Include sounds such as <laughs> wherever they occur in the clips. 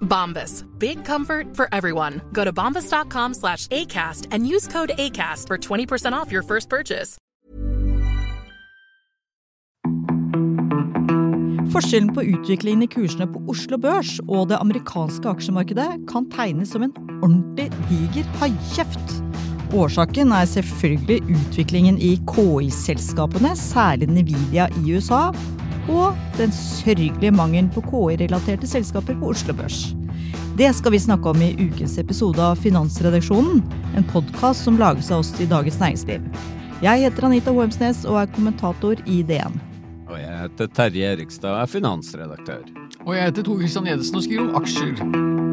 Bombas. Big comfort for everyone. Go to bombas.com slash ACAST and use code ACAST for 20% off your first purchase. Forskjellen på utviklingen i kursene på Oslo Børs og det amerikanske aksjemarkedet kan tegnes som en ordentlig diger haikjeft. Årsaken er selvfølgelig utviklingen i KI-selskapene, særlig Nvidia i USA, og den sørgelige mangelen på KI-relaterte selskaper på Oslo Børs. Det skal vi snakke om i ukens episode av Finansredaksjonen, en podkast som lages av oss i Dagens Næringsliv. Jeg heter Anita Wormsnes og er kommentator i DN. Og jeg heter Terje Erikstad og er finansredaktør. Og jeg heter Tor Kristian Edesen og skriver om aksjer.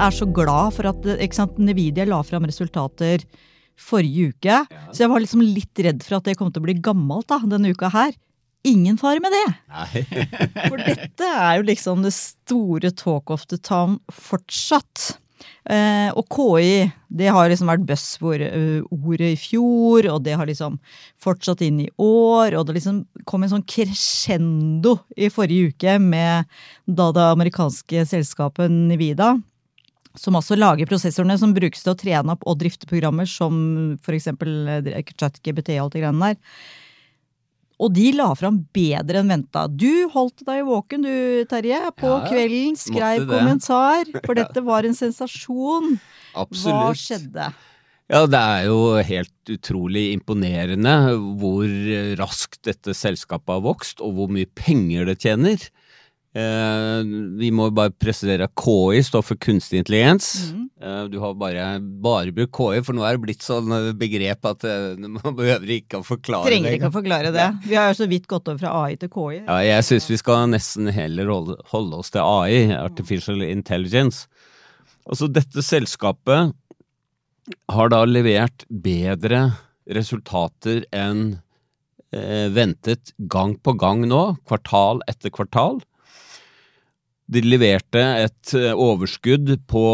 Er så glad for at sant, Nvidia la fram resultater forrige uke. Så jeg var liksom litt redd for at det kom til å bli gammelt da, denne uka her. Ingen fare med det! Nei. <laughs> For dette er jo liksom det store talk of the town fortsatt. Eh, og KI, det har liksom vært buzzword-ordet i fjor, og det har liksom fortsatt inn i år, og det liksom kom en sånn crescendo i forrige uke med da det amerikanske selskapet Nivida, som også lager prosessorene som brukes til å trene opp og drifte programmer som for eksempel eh, ChatGPT og alt det greiene der. Og de la fram bedre enn venta. Du holdt deg våken du, Terje, på Ja, kvelden. Skrev kommentar, for <laughs> dette var en sensasjon. Absolutt. Hva skjedde? Ja, det er jo helt utrolig imponerende hvor raskt dette selskapet har vokst, og hvor mye penger det tjener. Eh, vi må bare presisere at KI står for kunstig intelligens. Mm. Eh, du har bare, bare brukt KI, for nå er det blitt sånn eh, begrep at eh, <laughs> man behøver ikke å forklare Trenger det. ikke å forklare det. Vi har jo så vidt gått over fra AI til KI. Ja, jeg syns vi skal nesten heller holde, holde oss til AI, Artificial Intelligence. Altså, dette selskapet har da levert bedre resultater enn eh, ventet gang på gang nå, kvartal etter kvartal. De leverte et eh, overskudd på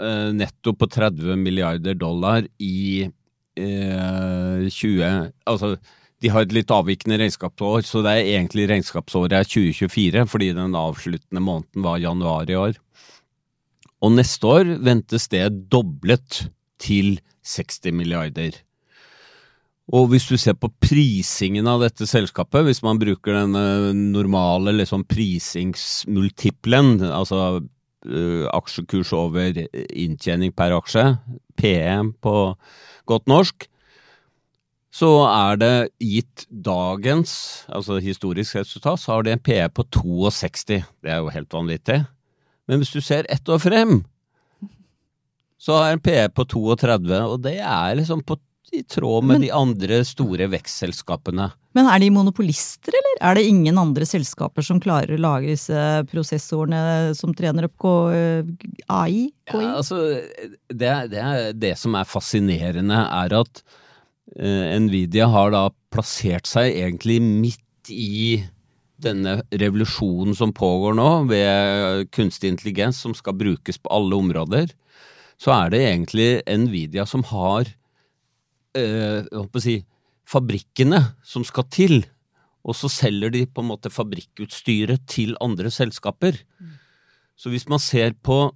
eh, netto på 30 milliarder dollar i eh, 20 Altså, de har et litt avvikende regnskapsår, så det er egentlig regnskapsåret er 2024, fordi den avsluttende måneden var januar i år. Og neste år ventes det doblet til 60 milliarder. Og hvis du ser på prisingen av dette selskapet, hvis man bruker den eh, normale liksom prisingsmultiplen, altså uh, aksjekurs over inntjening per aksje, PM på godt norsk, så er det gitt dagens, altså historisk resultat, så har det en PE på 62. Det er jo helt vanvittig. Men hvis du ser ett år frem, så har en PE på 32, og det er liksom på, i tråd med Men- de andre store vekstselskapene. Men er de monopolister, eller er det ingen andre selskaper som klarer å lage disse prosessorene som trener opp AI? Ja, altså, det, det, det som er fascinerende, er at uh, Nvidia har da plassert seg egentlig midt i denne revolusjonen som pågår nå, ved kunstig intelligens som skal brukes på alle områder. Så er det egentlig Nvidia som har eh, jeg håper å si, fabrikkene som skal til, og så selger de på en måte fabrikkutstyret til andre selskaper. Så hvis man ser på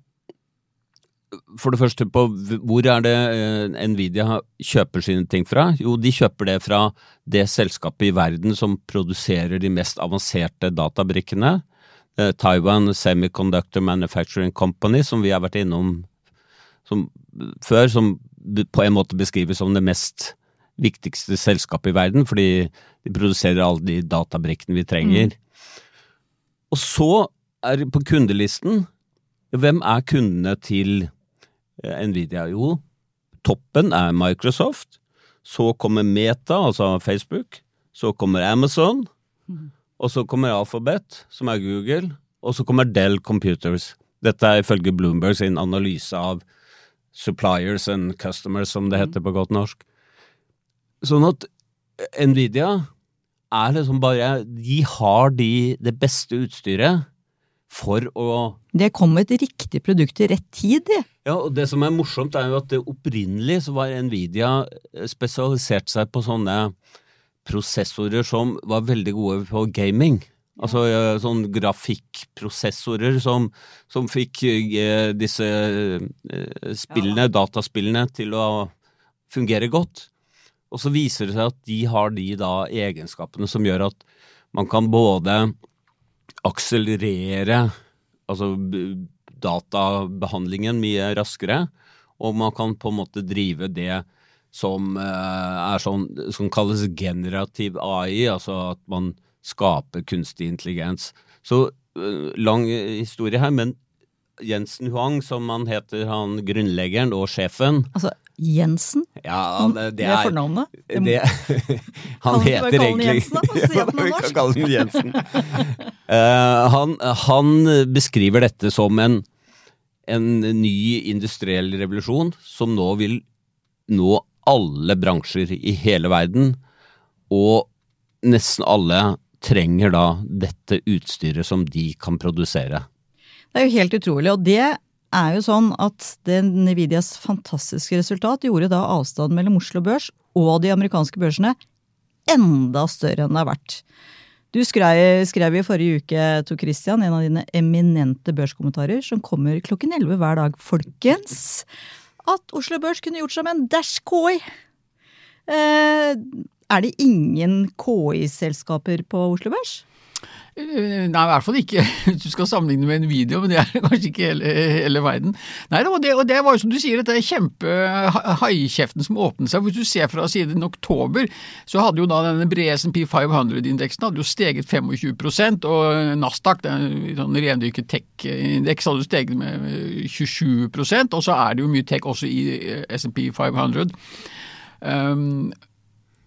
for det første på hvor er det eh, Nvidia kjøper sine ting fra? Jo, de kjøper det fra det selskapet i verden som produserer de mest avanserte databrikkene. Eh, Taiwan Semiconductor Manufacturing Company, som vi har vært innom som, før, som på en måte beskrives som det mest viktigste selskapet i verden, fordi de produserer alle de databrikkene vi trenger. Og så er det på kundelisten Hvem er kundene til eh, Nvidia? Jo, toppen er Microsoft. Så kommer Meta, altså Facebook. Så kommer Amazon. og så kommer Alphabet, som er Google, og så kommer Dell Computers. Dette er ifølge Bloomberg sin analyse av suppliers and customers, som det heter på godt norsk. Sånn at Nvidia er liksom bare De har de, det beste utstyret for å Det kom et riktig produkt i rett tid, de. Ja, og det som er morsomt, er jo at det opprinnelig så var Nvidia eh, spesialisert seg på sånne prosessorer som var veldig gode på gaming. Altså sånn grafikkprosessorer som, som fikk eh, disse eh, spillene, dataspillene, til å fungere godt. Og så viser det seg at de har de da egenskapene som gjør at man kan både akselerere altså databehandlingen mye raskere, og man kan på en måte drive det som eh, er sånn som kalles generativ AI, altså at man skaper kunstig intelligens. Så eh, lang historie her, men Jensen Huang, som han heter, han grunnleggeren og sjefen Altså, Jensen? Ja, det, det Det er fornavnet? det, <laughs> han Kan heter egentlig Jensen, da, si <laughs> Vi kan kalle ham Jensen. <laughs> Eh, han, han beskriver dette som en, en ny industriell revolusjon som nå vil nå alle bransjer i hele verden, og nesten alle trenger da dette utstyret som de kan produsere. Det er jo helt utrolig, og det er jo sånn at det Nvidias fantastiske resultat gjorde da avstanden mellom Oslo Børs og de amerikanske børsene enda større enn det har vært. Du skrev, skrev i forrige uke, Tor Christian, en av dine eminente børskommentarer, som kommer klokken 11 hver dag, folkens, at Oslo Børs kunne gjort som en dash Koi. Eh, er det ingen KI-selskaper på Oslo Børs? Eh, Nei, i hvert fall ikke <laughs> du skal sammenligne med en video, men det er <laughs> kanskje ikke hele, hele verden. Nei, og det, og det var jo som du sier, dette er kjempe-haikjeften som åpnet seg. Hvis du ser fra siden oktober, så hadde jo da denne brede S&P 500-indeksen hadde jo steget 25% og Nasdaq, den sånn rendyrket tech-indeks, hadde jo steget med 27 og så er det jo mye tech også i eh, S&P 500. Um,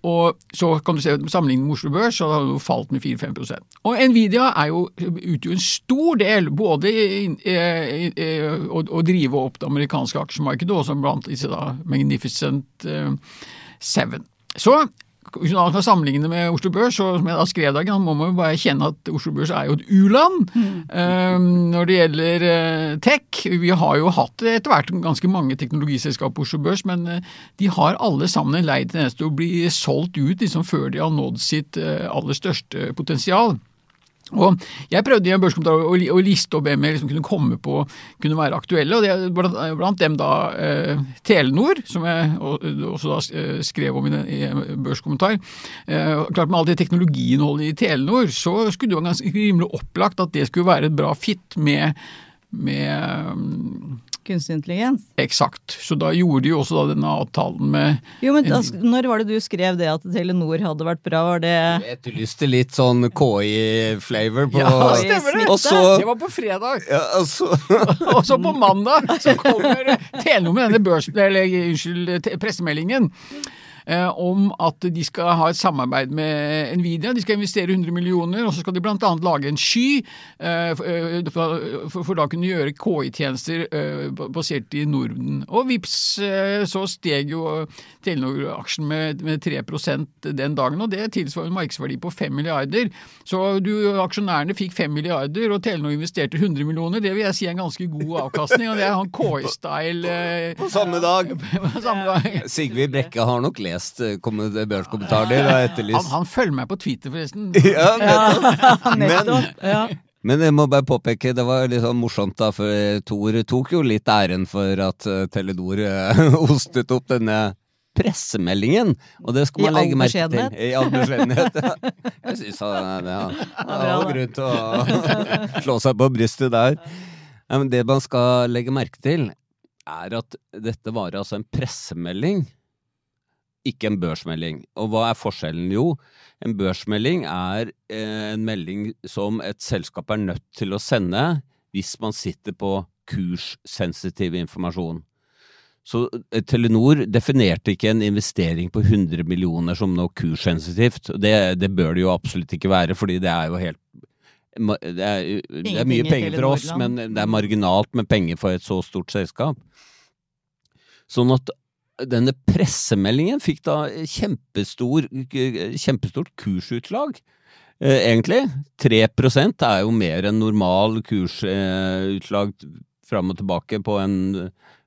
og så kan du se sammenlignet med Oslo Børs, så har det falt med 4-5% Og Nvidia er jo, utgjør en stor del både i, i, i, å, å drive opp det amerikanske aksjemarkedet, også blant disse da Magnificent eh, Seven. Så hvis man kan sammenligne med Oslo Børs, så som jeg da skrev dagen, må man jo bare kjenne at Oslo Børs er jo et u-land eh, når det gjelder uh, tech. Vi har jo hatt etter hvert ganske mange teknologiselskap på Oslo Børs, men uh, de har alle sammen en lei tendens til å bli solgt ut liksom før de har nådd sitt uh, aller største potensial. Og Jeg prøvde i en børskommentar å, liste opp hvem jeg liksom kunne komme på kunne være aktuelle. og det Blant, blant dem da eh, Telenor, som jeg også da eh, skrev om i, en børskommentar. Eh, klart Med alt det teknologiinnholdet i Telenor, så skulle det være ganske rimelig opplagt at det skulle være et bra fit med, med Kunstig intelligens? Eksakt. Så da gjorde de jo også da denne avtalen med Jo, men altså, når var det du skrev det at Telenor hadde vært bra? Var det Jeg etterlyste litt sånn KI-flavor på <laughs> Ja, stemmer det. Også... Det var på fredag! ja, og så <laughs> Og så på mandag så kommer Telenor med denne børs, eller, unnskyld, pressemeldingen om at de skal ha et samarbeid med Nvidia. De skal investere 100 millioner, og så skal de bl.a. lage en sky eh, for, eh, for, da kunne gjøre KI-tjenester eh, basert i Norden. Og vips, eh, så steg jo Telenor-aksjen med, med 3 den dagen, og det tilsvarer en markedsverdi på 5 milliarder. Så du, aksjonærene fikk 5 milliarder, og Telenor investerte 100 millioner. Det vil jeg si er en ganske god avkastning, og det er han KI-style eh, På samme dag. <laughs> på samme dag. Sigrid Brekke har nok lest eh, kommen- børskommentaren din Han, etterlyst han følger meg på Twitter, forresten. <laughs> Ja, nettopp. <laughs> Men, Nettopp. Men jeg må bare påpeke, det var litt sånn morsomt da, for Tor tok jo litt æren for at eh, Telenor eh, <laughs> ostet opp denne pressemeldingen, og det skal I man legge merke til. I all beskjedenhet. ja. Jeg syns han ja, har grunn til å slå seg på brystet der. Ja, men det man skal legge merke til, er at dette var altså en pressemelding, ikke en børsmelding. Og hva er forskjellen? Jo, en børsmelding er eh, en melding som et selskap er nødt til å sende hvis man sitter på kurssensitiv informasjon. Så eh, Telenor definerte ikke en investering på 100 millioner som noe kurssensitivt. Det, det bør det jo absolutt ikke være, fordi det er jo helt det er, det er mye penger for oss, men det er marginalt med penger for et så stort selskap. Sånn at denne pressemeldingen fikk da kjempestor, kjempestort kursutslag. Eh, egentlig. 3 er jo mer enn normal kursutslag fram og tilbake på en,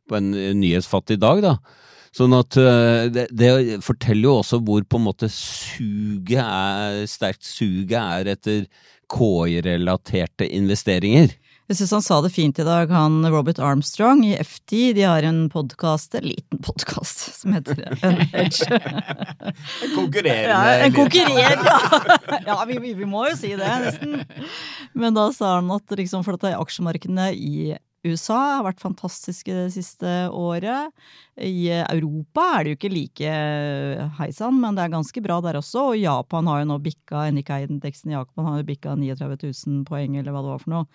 på en nyhetsfattig dag, da. Sånn at eh, det, det forteller jo også hvor på en måte suget er, sterkt suget er etter KI-relaterte investeringer. Jeg syns han sa det fint i dag, han Robert Armstrong i FT. De har en podkast, en liten podkast, som heter En Konkurrerende Ja, en konkurrerende, ja! <laughs> ja vi, vi, vi må jo si det, nesten. Men da sa han at liksom, for at aksjemarkedene i USA har vært fantastiske det siste året. I Europa er det jo ikke like hei sann, men det er ganske bra der også. Og Japan har jo nå bikka Nikkei-indeksen i Japan har jo bikka 39 000 poeng, eller hva det var for noe.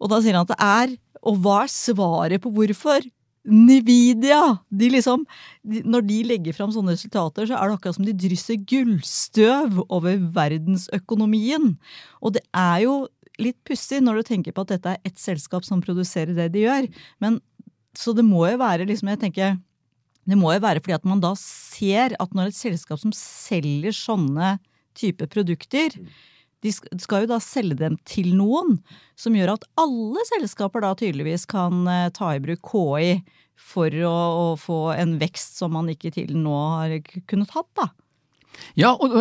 Og da sier han at det er Og hva er svaret på hvorfor? Nvidia! De liksom, når de legger fram sånne resultater, så er det akkurat som de drysser gullstøv over verdensøkonomien. Og det er jo litt pussig når du tenker på at dette er ett selskap som produserer det de gjør. Men, så det må jo være liksom, jeg tenker, det må jo være fordi at man da ser at når et selskap som selger sånne type produkter, de skal jo da selge dem til noen, som gjør at alle selskaper da tydeligvis kan eh, ta i bruk KI for å, å få en vekst som man ikke til nå har kunnet hatt, da. Ja, og,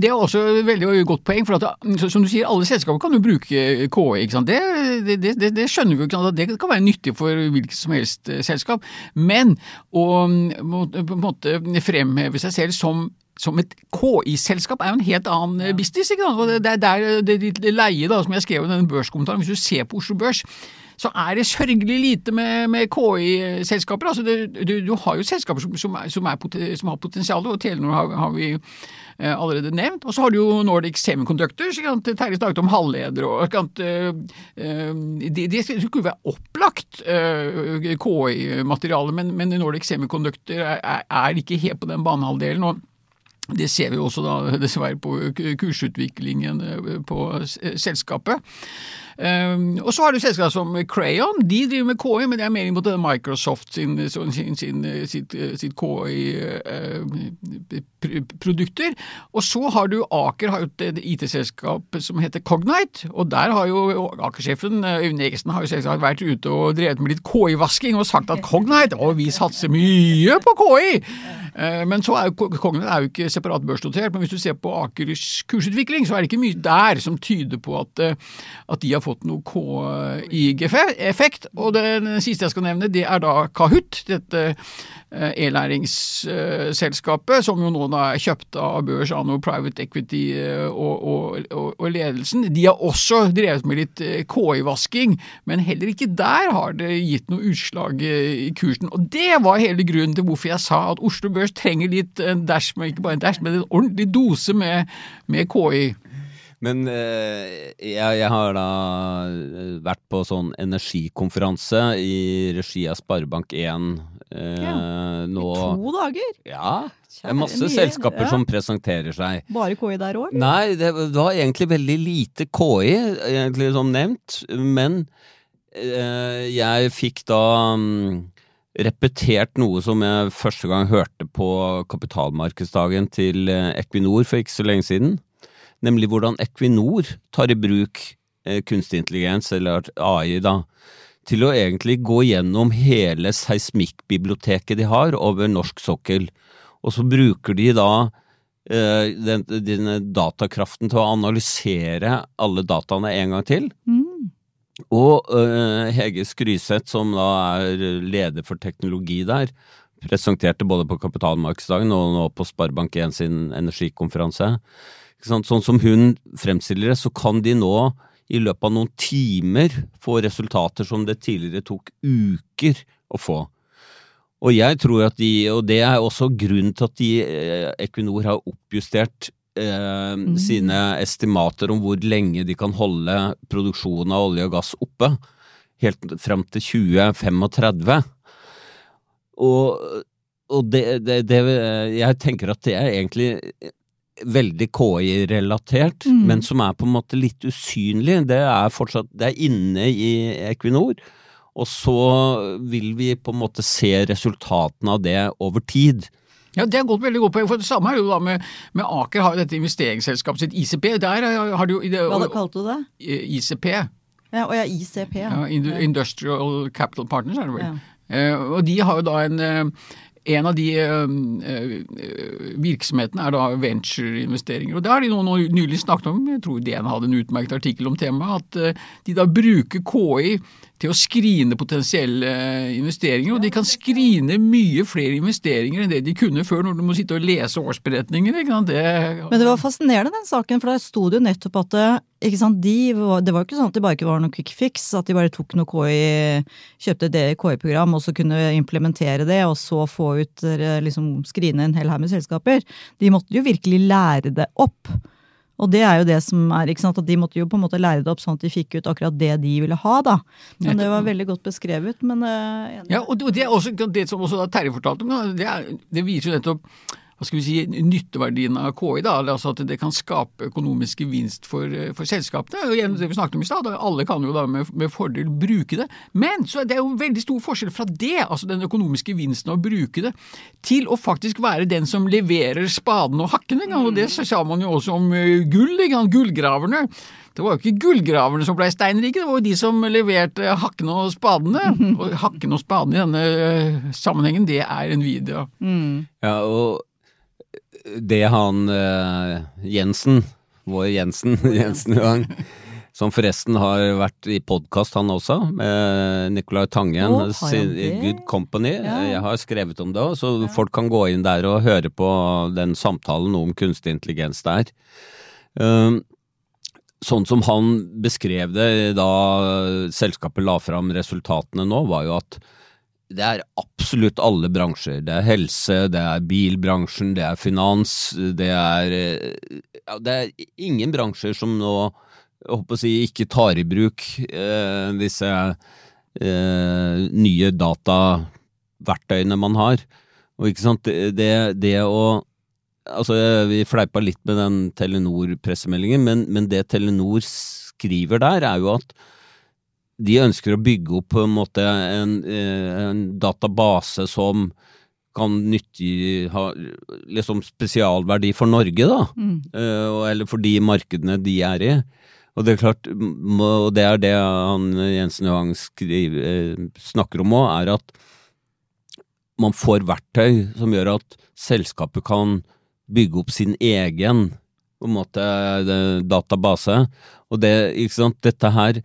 det er også et veldig godt poeng. for at, Som du sier, alle selskaper kan jo bruke KI. ikke sant? Det, det, det, det skjønner vi jo at Det kan være nyttig for hvilket som helst eh, selskap. Men å på en måte fremheve seg selv som som et KI-selskap er jo en helt annen ja. business. ikke sant? Og Det er der det, det leie, da, som jeg skrev i denne børskommentaren, hvis du ser på Oslo Børs, så er det sørgelig lite med, med KI-selskaper. Altså det, du, du har jo selskaper som, som, er, som, er, som har potensial, og Telenor har, har vi eh, allerede nevnt. Og så har du jo Nordic Semiconductors. Terje snakket om halvledere. og sant, eh, eh, Det de skulle være opplagt eh, KI-materiale, men, men Nordic Semiconductor er, er ikke helt på den banehalvdelen. og det ser vi også da dessverre på kursutviklingen eh, på selskapet. Um, og så har du selskaper som Crayon. De driver med KI, men det er mer mot Microsoft sin, sin, sin, sin, sitt, sitt KI-produkter. og så har du Aker har jo et IT-selskap som heter Cognite. Og der har jo Aker-sjefen Øyvind Egesen har jo selvsagt vært ute og drevet med litt KI-vasking og sagt at Cognite og vi satser mye på KI! Eh, Men så er jo Cognite er jo ikke separat børsnotert, men hvis du ser på Akers kursutvikling, så er det ikke mye der som tyder på at, eh, at de har fått noe KI-effekt. Og det siste jeg skal nevne, det er da Kahoot, dette eh, e-læringsselskapet, som jo nå er kjøpt av børs av noe private equity eh, og, og, og, og ledelsen. De har også drevet med litt eh, KI-vasking, men heller ikke der har det gitt noe utslag i kursen. Og det var hele grunnen til hvorfor jeg sa at Oslo Børs trenger litt en dash, men ikke bare en dash, men en ordentlig dose med, med KI. Men eh, jeg, jeg har da eh, vært på sånn energikonferanse i regi av Sparebank1 ja. nå. To dager! Ja, det er masse Mye, selskaper ja. som presenterer seg. Bare KI der òg? Nei, det var egentlig veldig lite KI, egentlig som nevnt, men eh, jeg fikk da mm, repetert noe som jeg første gang hørte på kapitalmarkedsdagen til eh, Equinor for ikke så lenge siden, nemlig hvordan Equinor tar i bruk eh, kunstig intelligens, eller AI, da, til å egentlig gå gjennom hele seismikkbiblioteket de har over norsk sokkel. Og så bruker de da eh, den, denne datakraften til å analysere alle dataene en gang til. Mm. Og eh, Hege Skryseth, som da er leder for teknologi der, presenterte både på kapitalmarkedsdagen og nå på Sparebank1 sin energikonferanse. Sånn som hun fremstiller det, så kan de nå i løpet av noen timer få resultater som det tidligere tok uker å få. Og jeg tror at de, og det er også grunnen til at de, eh, Equinor har oppjustert eh, sine estimater om hvor lenge de kan holde produksjonen av olje og gass oppe, helt fram til 2035. Og, og det, det, det Jeg tenker at det er egentlig veldig KI-relatert, Mm. men som er på en måte litt usynlig. Det er fortsatt Det er inne i Equinor. Og så vil vi på en måte se resultatene av det over tid. Ja, Det er godt, veldig godt poeng. for Det samme er jo da med, med Aker har jo dette investeringsselskapet sitt ICP. Der har du jo det, Hva kalte du det? ICP, Ja, og ja, ICP. Ja. ja, Industrial Capital Partners er det vel. Ja. Eh, og de har jo da en eh, en av de eh, eh, virksomhetene er da ventureinvesteringer. og Det har de nå, nylig snakket om, jeg tror DN hadde en utmerket artikkel om temaet, at eh, de da bruker KI til å skrine potensielle eh, investeringer. Og de kan skrine mye flere investeringer enn det de kunne før, når du må sitte og lese årsberetninger. Det, Men det var fascinerende den saken, for der sto det jo nettopp at sant, de, var- det var jo ikke sånn at det bare ikke var noe quick fix, at de bare tok noe KI, kjøpte det KI-program og så kunne implementere det, og så få ut, eh, liksom skrine en hel haug med selskaper. De måtte jo virkelig lære det opp. Og det er jo det som er, ikke sant, at de måtte jo på en måte lære det opp sånn at de fikk ut akkurat det de ville ha, da. Men det var veldig godt beskrevet, men Uh. Ja, og det og det er også det som også Terje fortalte om, det, er, det viser jo nettopp hva skal vi si, nytteverdien av KI. da, altså At det kan skape økonomisk gevinst for, for selskapene. og igjen det vi snakket om i stad, da, Alle kan jo da med, med fordel bruke det. Men så er det jo veldig stor forskjell fra det, altså den økonomiske gevinsten av å bruke det, til å faktisk være den som leverer spaden og hakken. Og Det sa man jo også om eh, gull. ikke? Gullgraverne. Det var jo ikke gullgraverne som ble steinrike, det var jo de som leverte hakkene og spadene. <laughs> Og hakkene og spadene i denne eh, sammenhengen, det er Nvidia. Ja, og det han eh, Jensen, vår Jensen, Jensen Johan, som forresten har vært i podkast han også, med Nicolai Tangen, oh, sin- Good Company. Ja. Jeg har skrevet om det så folk kan gå inn der og høre på den samtalen om kunstig intelligens der. Um, sånn som han beskrev det da selskapet la fram resultatene nå, var jo at det er absolutt alle bransjer. Det er helse, det er bilbransjen, det er finans, det er eh, ja, Det er ingen bransjer som nå jeg håper å si, ikke tar i bruk eh, disse eh, nye dataverktøyene man har. Og ikke sant, det, det, å Altså, vi fleipa litt med den Telenor-pressemeldingen, men, men det Telenor skriver der, er jo at de ønsker å bygge opp på en måte en, eh, en database som kan nyttig ha liksom spesialverdi for Norge, da. Mm. Eh, eller for de markedene de er i. Og det er klart, og det er det han Jensen Johan eh, snakker om òg, er at man får verktøy som gjør at selskapet kan bygge opp sin egen på en måte database. Og det, ikke sant, dette her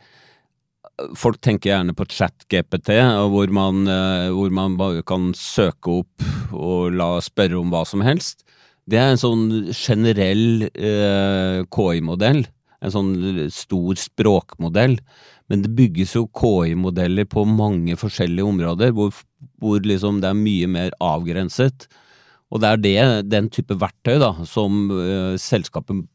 Folk tenker gjerne på chat-GPT, hvor, eh, hvor man bare kan søke opp og la spørre om hva som helst. Det er en sånn generell eh, KI-modell, en sånn stor språkmodell. Men det bygges jo KI-modeller på mange forskjellige områder, hvor, hvor liksom det er mye mer avgrenset. Og det er det, den type verktøy da, som eh, selskapet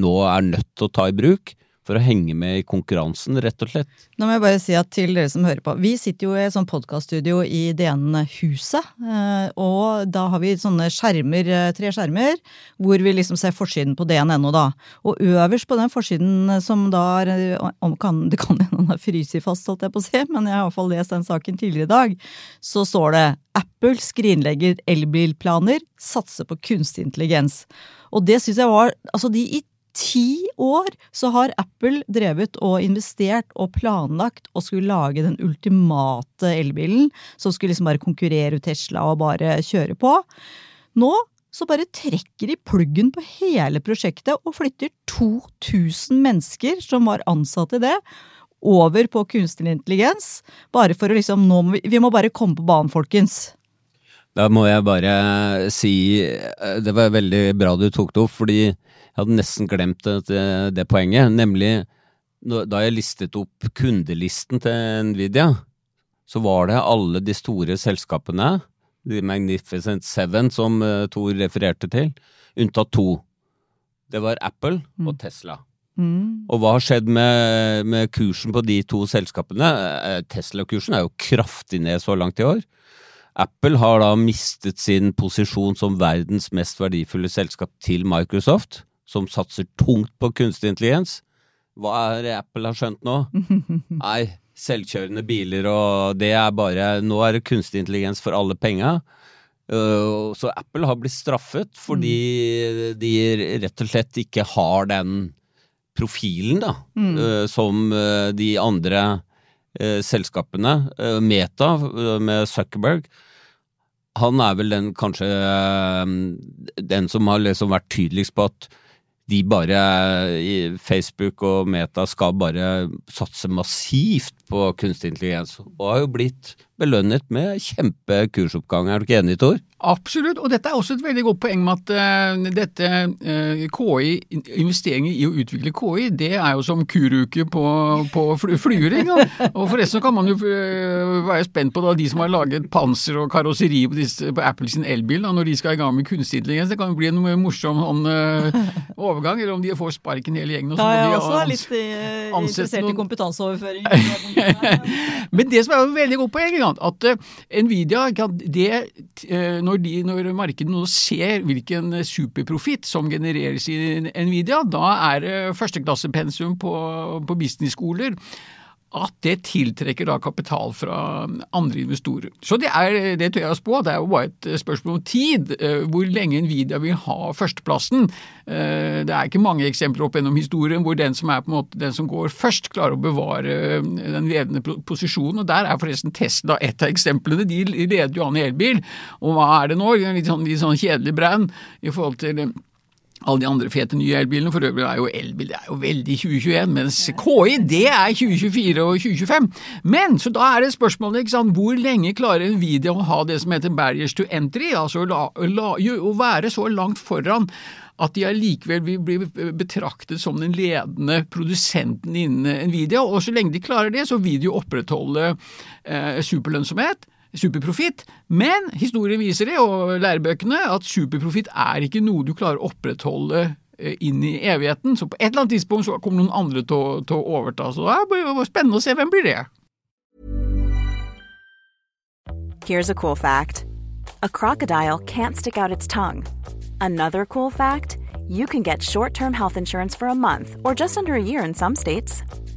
nå er nødt til å ta i bruk for å henge med i konkurransen, rett og slett. Nå må jeg bare si at til dere som hører på, vi sitter jo i et sånt podkaststudio i DN-huset. eh, Og da har vi sånne skjermer, eh, tre skjermer, hvor vi liksom ser forsiden på DN.no, da. Og øverst på den forsiden eh, som da er kan, Det kan hende den har fryst fast, holdt jeg på å si, men jeg har iallfall lest den saken tidligere i dag. Så står det Apple skrinlegger elbilplaner, satser på kunstig intelligens. Og det syns jeg var Altså, de i ti år så har Apple drevet og investert og planlagt og skulle lage den ultimate elbilen som skulle liksom bare konkurrere ut Tesla og bare kjøre på. Nå så bare trekker de pluggen på hele prosjektet og flytter 2000 mennesker som var ansatt i det, over på kunstig intelligens. Bare for å liksom nå må vi, vi må bare komme på banen, folkens. Da må jeg bare si eh, Det var veldig bra du tok det opp, fordi jeg hadde nesten glemt det, det poenget. Nemlig da jeg listet opp kundelisten til Nvidia, så var det alle de store selskapene, The Magnificent Seven som eh, Thor refererte til, unntatt to. Det var Apple og Tesla. Mm. Og hva har skjedd med, med kursen på de to selskapene? Eh, Tesla-kursen er jo kraftig ned så langt i år. Apple har da mistet sin posisjon som verdens mest verdifulle selskap til Microsoft, som satser tungt på kunstig intelligens. Hva er det Apple har skjønt nå? <laughs> Nei, selvkjørende biler og det er bare Nå er det kunstig intelligens for alle penga. Uh, så Apple har blitt straffet fordi de rett og slett ikke har den profilen da, mm. som uh, de andre selskapene. Uh, Meta uh, med Zuckerberg, han er vel den kanskje den som har liksom vært tydeligst på at de bare Facebook og Meta skal bare satse massivt på kunstig intelligens, og har jo blitt belønnet med kjempekursoppgang. Er du ikke enig, Tor? Absolutt, og dette er også et veldig godt poeng med at uh, dette uh, KI, investeringer i å utvikle KI, det er jo som kuruke på, på fly, flyring. Og, Og forresten kan man jo uh, være spent på da, de som har laget panser og karosseri på, disse, på Apple sin elbil, da, når de skal i gang med kunstig intelligens. Det kan jo bli en morsom sånn, overgang, eller om de får sparken hele gjengen. Ja, jeg er også litt interessert noen- i kompetanseoverføring. <laughs> Men det som er jo veldig godt poeng, at eh, Nvidia, det, eh, når, de, når markedet nå ser hvilken superprofitt som genereres i Nvidia, da er det førsteklassepensum på, på businessskoler at det tiltrekker da kapital fra andre investorer. Så det er, det tør jeg å spå, det er jo bare et spørsmål om tid, eh, hvor lenge Nvidia vil ha førsteplassen. Eh, Det er ikke mange eksempler opp gjennom historien hvor den som er på en måte den som går først, klarer å bevare eh, den ledende posisjonen, og der er forresten Tesla et av eksemplene. De leder jo an i elbil, og hva er det nå? Litt sånn, litt sånn kjedelig brand i forhold til alle de andre fete nye elbilene. For øvrig er jo elbil det er jo veldig 2021, mens KI det er 2024 og 2025. Men så da er det spørsmålet ikke sant, hvor lenge klarer Nvidia å ha det som heter barriers to entry, altså la, la, å være så langt foran at de allikevel vil bli betraktet som den ledende produsenten innen Nvidia. Og så lenge de klarer det, så vil de jo opprettholde eh, superlønnsomhet superprofitt, men historien viser det, og lærebøkene, at superprofitt er ikke noe du klarer å opprettholde eh, inn i evigheten. Så på et eller annet tidspunkt så kommer noen andre til til å overta. Så det er spennende å se hvem blir det. Here's a cool fact a crocodile can't stick out its tongue. Another cool fact you can get short term health insurance for a month or just under a year in some states.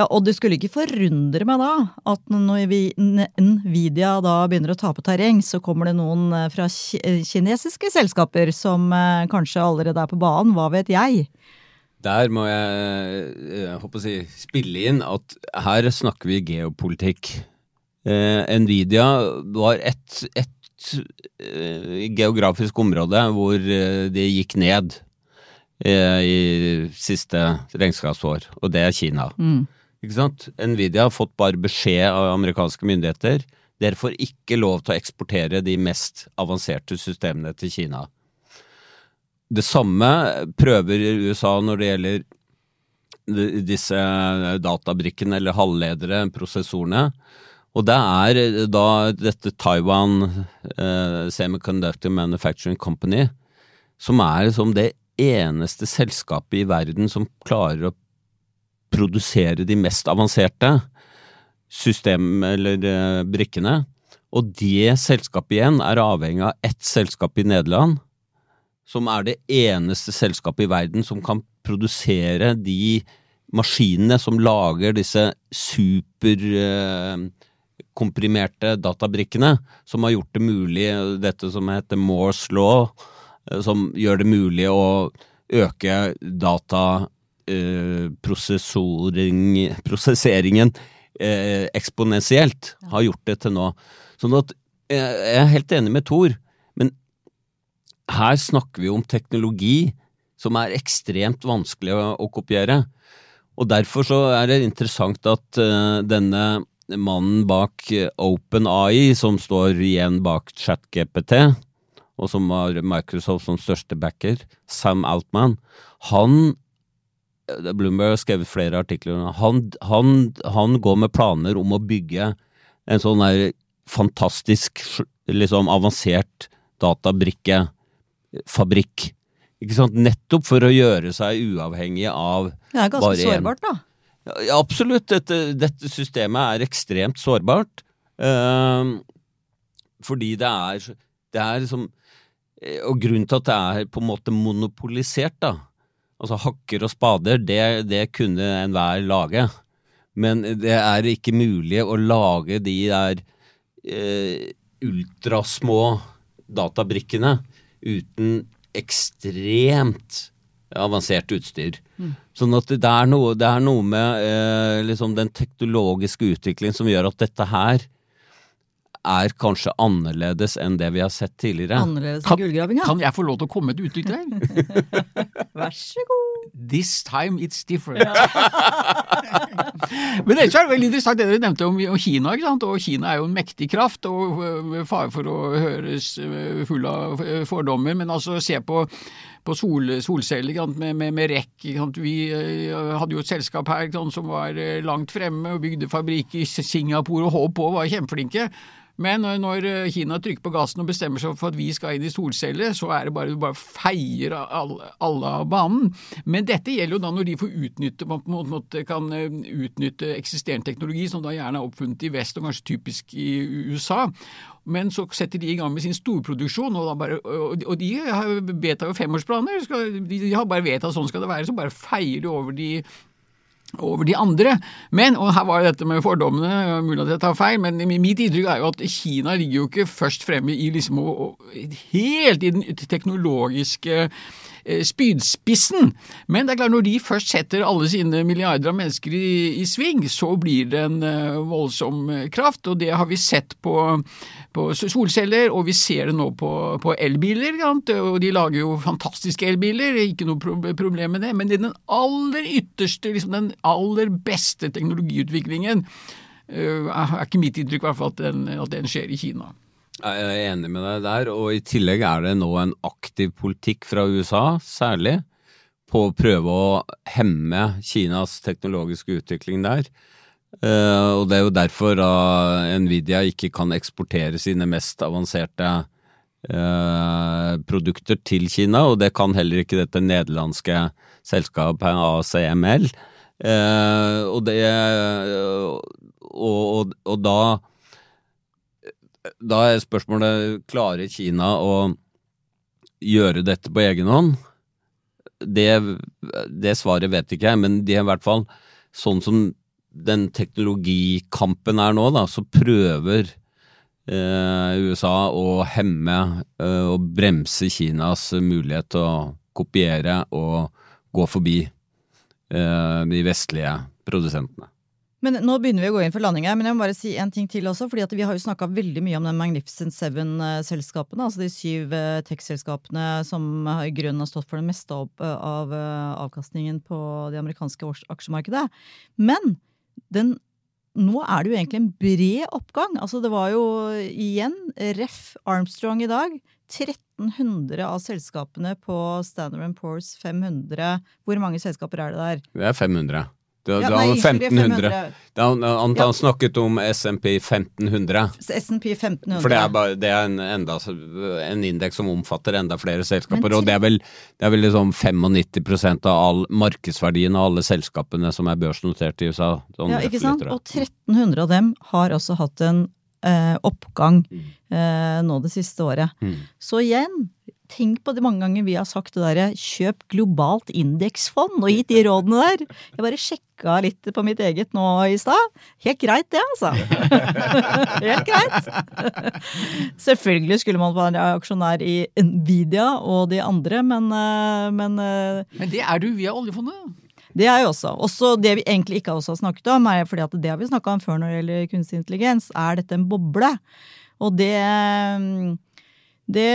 Ja, og det skulle ikke forundre meg da at når vi, Nvidia da begynner å tape terreng, så kommer det noen eh, fra eh, kinesiske selskaper som eh, kanskje allerede er på banen, hva vet jeg? Der må jeg, jeg håper å si, spille inn at her snakker vi geopolitikk. Eh, Nvidia var ett et, eh, geografisk område hvor eh, det gikk ned i siste regnskapsår, og det er Kina. Ikke sant? Nvidia har fått bare beskjed av amerikanske myndigheter. Dere får ikke lov til å eksportere de mest avanserte systemene til Kina. Det samme prøver USA når det gjelder disse databrikkene eller halvledere, prosessorene. Og det er da dette Taiwan eh, Semiconductor Manufacturing Company som er som det eneste selskapet i verden som klarer å produsere de mest avanserte system- eller eh, brikkene. Og det selskapet igjen er avhengig av ett selskap i Nederland, som er det eneste selskapet i verden som kan produsere de maskinene som lager disse superkomprimerte databrikkene, som har gjort det mulig, dette som heter Moores law, eh, som gjør det mulig å øke dataprosesseringen eh, eksponentielt. Har gjort det til nå. Sånn at eh, jeg er helt enig med Thor, men her snakker vi om teknologi som er ekstremt vanskelig å, å kopiere. Og derfor så er det interessant at uh, denne mannen bak OpenAI, som står igjen bak ChatGPT, og som har Microsoft som største backer, Sam Altman, han Bloomberg har skrevet flere artikler han, han, han går med planer om å bygge en sånn der fantastisk, liksom avansert databrikkefabrikk. Ikke sant? Nettopp for å gjøre seg uavhengig av Det er ganske sårbart, da. Ja, absolutt. Dette, dette, systemet er ekstremt sårbart. Uh, fordi det er, det er liksom Og grunnen til at det er på en måte monopolisert, da. Altså hakker og spader, det, det kunne enhver lage. Men det er ikke mulig å lage de der eh, ultrasmå databrikkene uten ekstremt avansert utstyr. Mm. Sånn at det er noe, det er noe med eh, liksom den teknologiske utviklingen som gjør at dette her er kanskje annerledes enn det vi har sett tidligere. Annerledes enn gullgravinga? Kan jeg få lov til å komme med et uttrykk der? <laughs> Vær så god. This time it's different. <laughs> Men ellers er det veldig interessant det dere nevnte om, Kina. ikke sant? Og Kina er jo en mektig kraft, og med fare for å høres øh, full av øh, fordommer. Men altså, se på, på sol, solceller med, med, med rekk. Vi øh, hadde jo et selskap her som var langt fremme og bygde fabrikk i Singapore og holdt var kjempeflinke. Men når Kina trykker på gassen og bestemmer seg for at vi skal inn i solceller, så er det bare, bare feier alle, av banen. Men dette gjelder jo da når de får utnytte, måte kan utnytte eksisterende teknologi, som da gjerne er oppfunnet i vest, og kanskje typisk i USA. Men så setter de i gang med sin storproduksjon, og, bare, og de vedtar jo femårsplaner. De har bare vedtatt sånn skal det være, så bare feier de over de over de andre. Men, og her var jo dette med fordommene, mulig at jeg tar feil, men mitt inntrykk er jo at Kina ligger jo ikke først fremme i liksom helt i den teknologiske spydspissen. Men det er klart, når de først setter alle sine milliarder av mennesker i, i sving, så blir det en uh, voldsom eh, kraft, og det har vi sett på, på solceller, og vi ser det nå på, på elbiler. Og de lager jo fantastiske elbiler, ikke noe problem med det, men den aller ytterste, liksom den aller beste teknologiutviklingen er ikke mitt inntrykk, i hvert fall, at den, at den skjer i Kina. Jeg er enig med deg der, og i tillegg er det nå en aktiv politikk fra USA, særlig, på å prøve å hemme Kinas teknologiske utvikling der. Uh, og det er jo derfor Nvidia ikke kan eksportere sine mest avanserte uh, produkter til Kina, og det kan heller ikke dette nederlandske selskapet ACML. og det og, og, og da da er spørsmålet klarer Kina å gjøre dette på egen hånd? Det, det svaret vet ikke jeg, men de er i hvert fall sånn som den teknologikampen er nå, da, så prøver eh, USA å hemme eh, og bremse Kinas mulighet til å kopiere og gå forbi eh, de vestlige produsentene. Men nå begynner vi å gå inn for landing her, men jeg må bare si en ting til også. fordi Vi har jo snakka veldig mye om den Magnificent Seven-selskapene, altså de syv eh, tech-selskapene som i grunnen har stått for det meste av eh, avkastningen på det amerikanske aksjemarkedet. Men den, nå er det jo egentlig en bred oppgang. Altså det var jo igjen Ref Armstrong i dag. 1300 av selskapene på Standard Poor's 500. Hvor mange selskaper er det der? Det er 500. Det, Ja, det, nei, han, ikke 1500. 500. Det, han, han, Ja. han snakket om SMP 1500. S&P 1500. For det er, bare, det er en, enda, en indeks som omfatter enda flere selskaper, og det er vel, det er vel liksom 95% av all markedsverdien av alle selskapene som er børsnotert i USA. Sånn ja, ikke sant? Og 1300 av dem har også hatt en eh, oppgang Mm. eh, nå det siste året. Så igjen, tenk på de mange ganger vi har sagt det derre kjøp globalt indeksfond og gitt de rådene der. Jeg bare sjekka litt på mitt eget nå i stad. Helt greit det, altså. <laughs> Helt greit. Selvfølgelig skulle man være aksjonær i Nvidia og de andre, men, eh, men eh, Men det er du via oljefondet. det er jo også. Også det vi egentlig ikke også har snakket om, er fordi at det har vi snakka om før når det gjelder kunstig intelligens, er dette en boble? Og det Det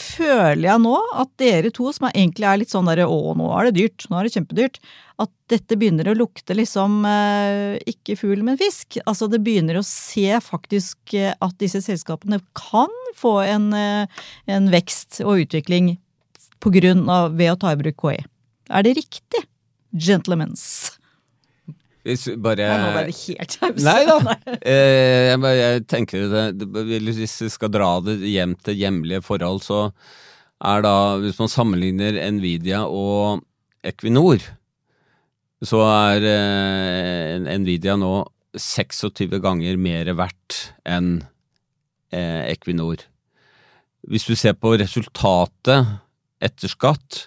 føler jeg nå at dere to, som egentlig er litt sånn derre å, nå er det dyrt, nå er det kjempedyrt, at dette begynner å lukte liksom eh, ikke fugl, men fisk. Altså det begynner å se faktisk eh, at disse selskapene kan få en, eh, en vekst og utvikling på grunn av ved å ta i bruk KI. Er det riktig? Gentlemens. Bare Nei, nå ble det helt taus. Nei da. <laughs> Eh, jeg, jeg tenker det, det, Hvis vi skal dra det hjem til hjemlige forhold, så er da Hvis man sammenligner Nvidia og Equinor, så er eh, Nvidia nå 26 ganger mer verdt enn eh, Equinor. Hvis du ser på resultatet etter skatt,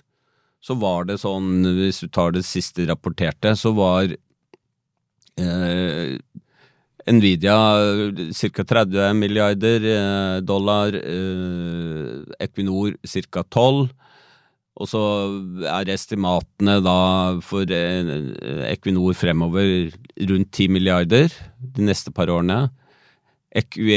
så var det sånn, hvis du tar det siste rapporterte, så var eh, Nvidia ca. 30 milliarder eh, dollar, eh, Equinor ca. 12. Og så er estimatene da for eh, Equinor fremover rundt 10 milliarder de neste par årene. Equi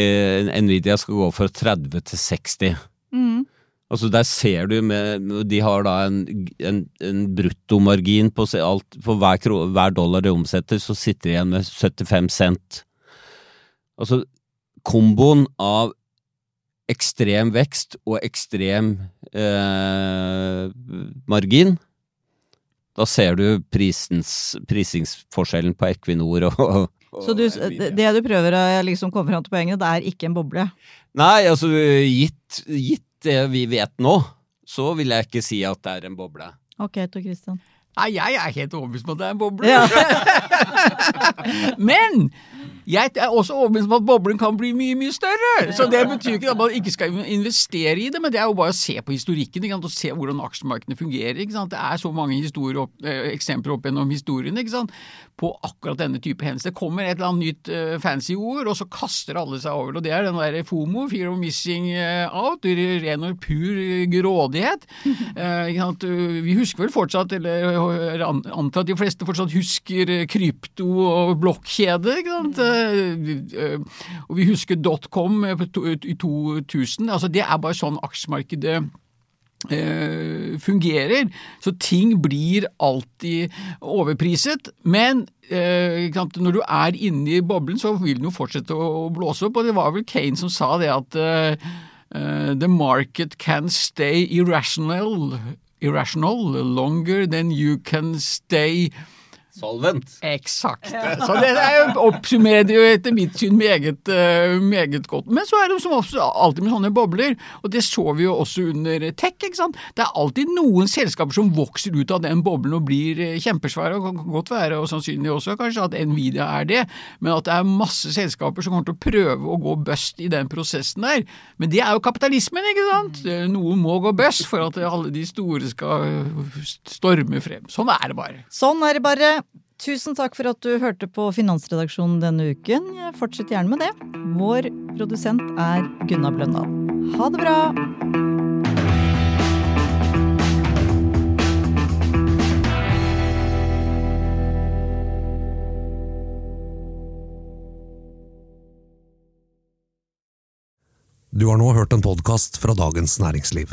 Nvidia skal gå fra 30 til 60. Mm. Altså Der ser du med De har da en, en, en bruttomargin på alt For hver, kro, hver dollar de omsetter, så sitter de igjen med 75 cent. Altså komboen av ekstrem vekst og ekstrem eh, margin Da ser du prisens, prisingsforskjellen på Equinor og, og Så du, det du prøver å liksom komme fram til poenget, det er ikke en boble? Nei, altså gitt, gitt det vi vet nå, så vil jeg ikke si at det er en boble. Ok, Tor Christian. Nei, jeg er helt overbevist om at det er en boble. Ja. <laughs> Men jeg er også overbevist om at boblen kan bli mye, mye større. Så det betyr ikke at man ikke skal investere i det, men det er jo bare å se på historikken ikke sant? og se hvordan aksjemarkedene fungerer. Ikke sant? Det er så mange opp, eh, eksempler opp gjennom historien ikke sant? på akkurat denne type hendelser. Det kommer et eller annet nytt uh, fancy ord, og så kaster alle seg over det. Og det er den der FOMO, fear of missing eh, out, ren og pur grådighet. <laughs> Uh? Vi husker vel fortsatt, eller antar at de fleste fortsatt husker eh, krypto og blokkjede. ikke sant? Eh, eh, Og vi husker dotcom i 2000. altså Det er bare sånn aksjemarkedet fungerer. Så ting blir alltid overpriset. Men når du er inne i boblen, så vil den jo fortsette å, blåse opp. Og det var vel Kane som sa det at Uh, the market can stay irrational, irrational longer than you can stay Solvent. Eksakt. <laughs> Så det er jo oppsummerer jo etter mitt syn meget, eh, meget godt. Men så er det som også alltid med sånne bobler, og det så vi jo også under tech. ikke sant? Det er alltid noen selskaper som vokser ut av den boblen og blir eh, kjempesvære, og kan godt være, og sannsynlig også kanskje at Nvidia er det, men at det er masse selskaper som kommer til å prøve å gå bust i den prosessen der. Men det er jo kapitalismen, ikke sant? Eh, Noen må gå bust for at alle de store skal storme frem. Sånn er det bare. Sånn er det bare. Tusen takk for at du hørte på Finansredaksjonen denne uken. Fortsett gjerne med det. Vår produsent er Gunnar Bløndal. Ha det bra! Du har nå hørt en podkast fra Dagens Næringsliv.